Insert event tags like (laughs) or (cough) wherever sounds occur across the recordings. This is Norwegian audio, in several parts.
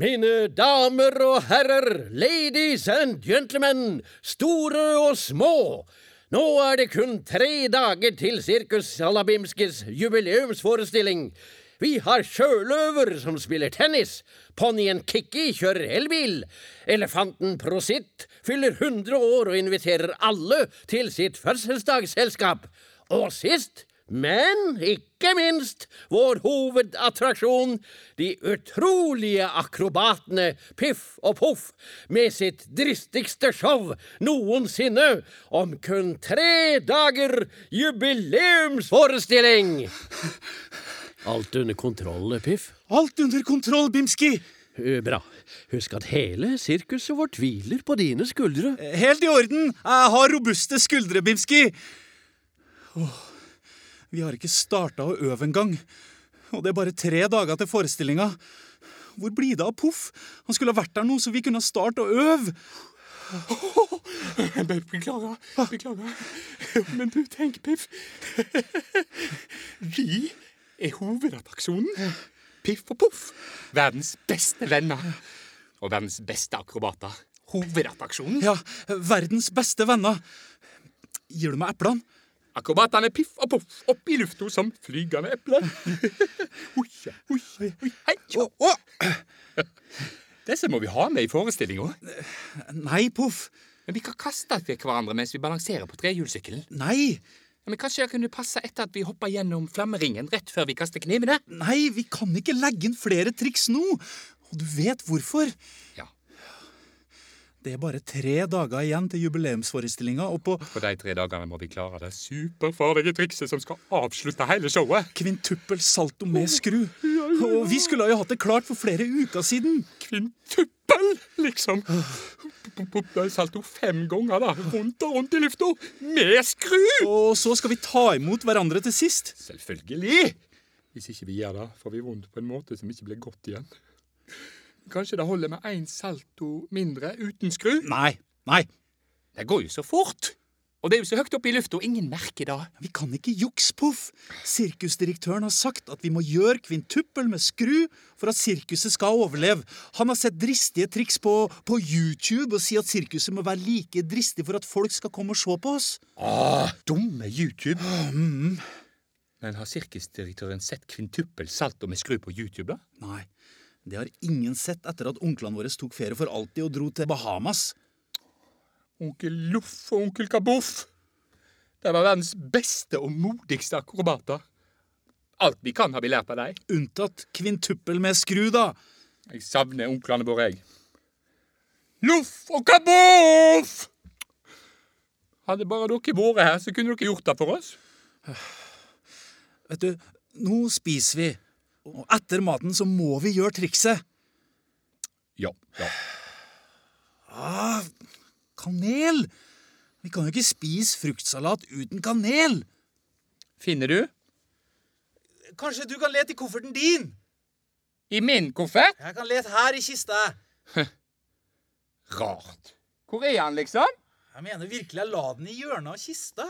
Mine damer og herrer, ladies and gentlemen, store og små. Nå er det kun tre dager til Sirkus Salabimskis jubileumsforestilling. Vi har sjøløver som spiller tennis, ponnien Kikki kjører elbil, elefanten Prosit fyller 100 år og inviterer alle til sitt fødselsdagsselskap, og sist men ikke minst vår hovedattraksjon, de utrolige akrobatene Piff og Poff, med sitt dristigste show noensinne om kun tre dager jubileumsforestilling. Alt under kontroll, Piff? Alt under kontroll, Bimski! Eh, Bra. Husk at hele sirkuset vårt hviler på dine skuldre. Helt i orden. Jeg har robuste skuldre, Bimski. Åh, vi har ikke starta å øve engang. Og det er bare tre dager til forestillinga. Hvor blir det av Poff? Han skulle ha vært der nå, så vi kunne starte å øve. (laughs) Beklager, beklager. Men du, tenk, Piff. Vi er hovedattraksjonen. Piff og Poff. Verdens beste venner. Og verdens beste akrobater. Hovedattraksjonen. Ja, verdens beste venner. Gir du meg eplene? Akrobatene Piff og Poff opp i lufta som flygende epler. (laughs) Disse må vi ha med i forestillinga. Nei, Poff. Men vi kan kaste til hverandre mens vi balanserer på trehjulssykkelen. Nei. Men kanskje det kunne passe etter at vi hopper gjennom flammeringen rett før vi kaster knivene? Nei, vi kan ikke legge inn flere triks nå. Og du vet hvorfor. Ja. Det er bare tre dager igjen til jubileumsforestillinga, og på På de tre dagene må vi klare det superfarlige trikset som skal avslutte hele showet. kvintuppel salto med skru. Og vi skulle jo hatt det klart for flere uker siden. Kvintuppel, liksom. Salto fem ganger, da. Rundt og rundt i lufta. Med skru! Og så skal vi ta imot hverandre til sist. Selvfølgelig. Hvis ikke vi gjør det, får vi vondt på en måte som ikke blir godt igjen. Kanskje det holder med én salto mindre uten skru? Nei, nei, Det går jo så fort. Og det er jo så høyt oppe i lufta, ingen merker det. vi kan ikke jukse, Poff. Sirkusdirektøren har sagt at vi må gjøre kvintuppel med skru for at sirkuset skal overleve. Han har sett dristige triks på, på YouTube og sier at sirkuset må være like dristig for at folk skal komme og se på oss. Ah, dumme YouTube. Men har sirkusdirektøren sett kvintuppel salto med skru på YouTube, da? Nei, det har ingen sett etter at onklene våre tok ferie for alltid og dro til Bahamas. Onkel Loff og onkel Kaboff. De var verdens beste og modigste akrobater. Alt vi kan, har vi lært av dem. Unntatt kvintuppel med skru, da. Jeg savner onklene våre, jeg. Loff og Kaboff! Hadde bare dere vært her, så kunne dere gjort det for oss. Vet du, nå spiser vi, og etter maten så må vi gjøre trikset. Ja. ja. Ah, kanel! Vi kan jo ikke spise fruktsalat uten kanel. Finner du? Kanskje du kan lete i kofferten din? I min koffert? Jeg kan lete her i kista. (laughs) Rart. Hvor er han, liksom? Jeg mener virkelig jeg la den i hjørnet av kista.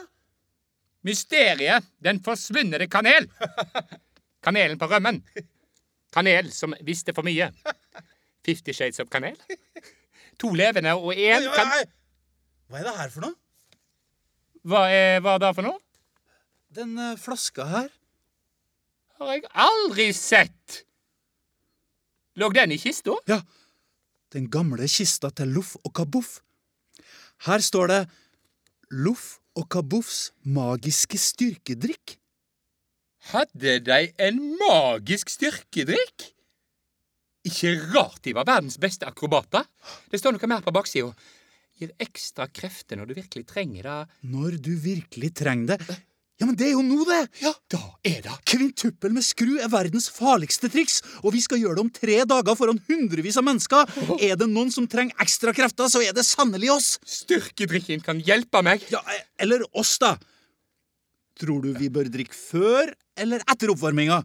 Mysteriet. Den forsvunne kanel. (laughs) Kanelen på rømmen. Kanel som visste for mye. Fifty Shades of Kanel. To levende og én kan... Hva er det her for noe? Hva er hva da for noe? Den eh, flaska her. Har jeg aldri sett. Lå den i kista? Ja, den gamle kista til Loff og Kaboff. Her står det Loff og Kaboffs magiske styrkedrikk. Hadde de en magisk styrkedrikk? Ikke rart de var verdens beste akrobater. Det står noe mer på baksida. Gir ekstra krefter når du virkelig trenger det. Når du virkelig trenger det. Ja, men det er jo nå, det! Ja, da er det. Kvintuppel med skru er verdens farligste triks, og vi skal gjøre det om tre dager foran hundrevis av mennesker. Er det noen som trenger ekstra krefter, så er det sannelig oss. Styrkedrikken kan hjelpe meg. Ja, eh, Eller oss, da. Tror du vi bør drikke før eller etter oppvarminga?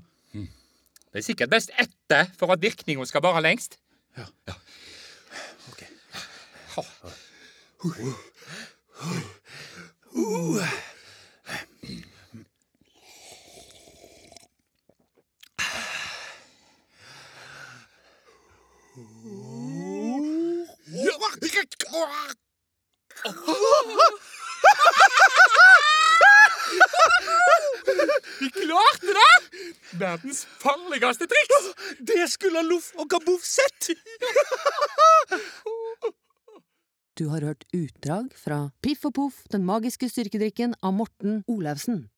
Det er sikkert best etter for at virkninga skal vare lengst. Ja. ja. Ok. Vi klarte det! Verdens farligste triks! Det skulle Loff og Kaboff sett! Du har hørt utdrag fra Piff og Poff, den magiske styrkedrikken av Morten Olaussen.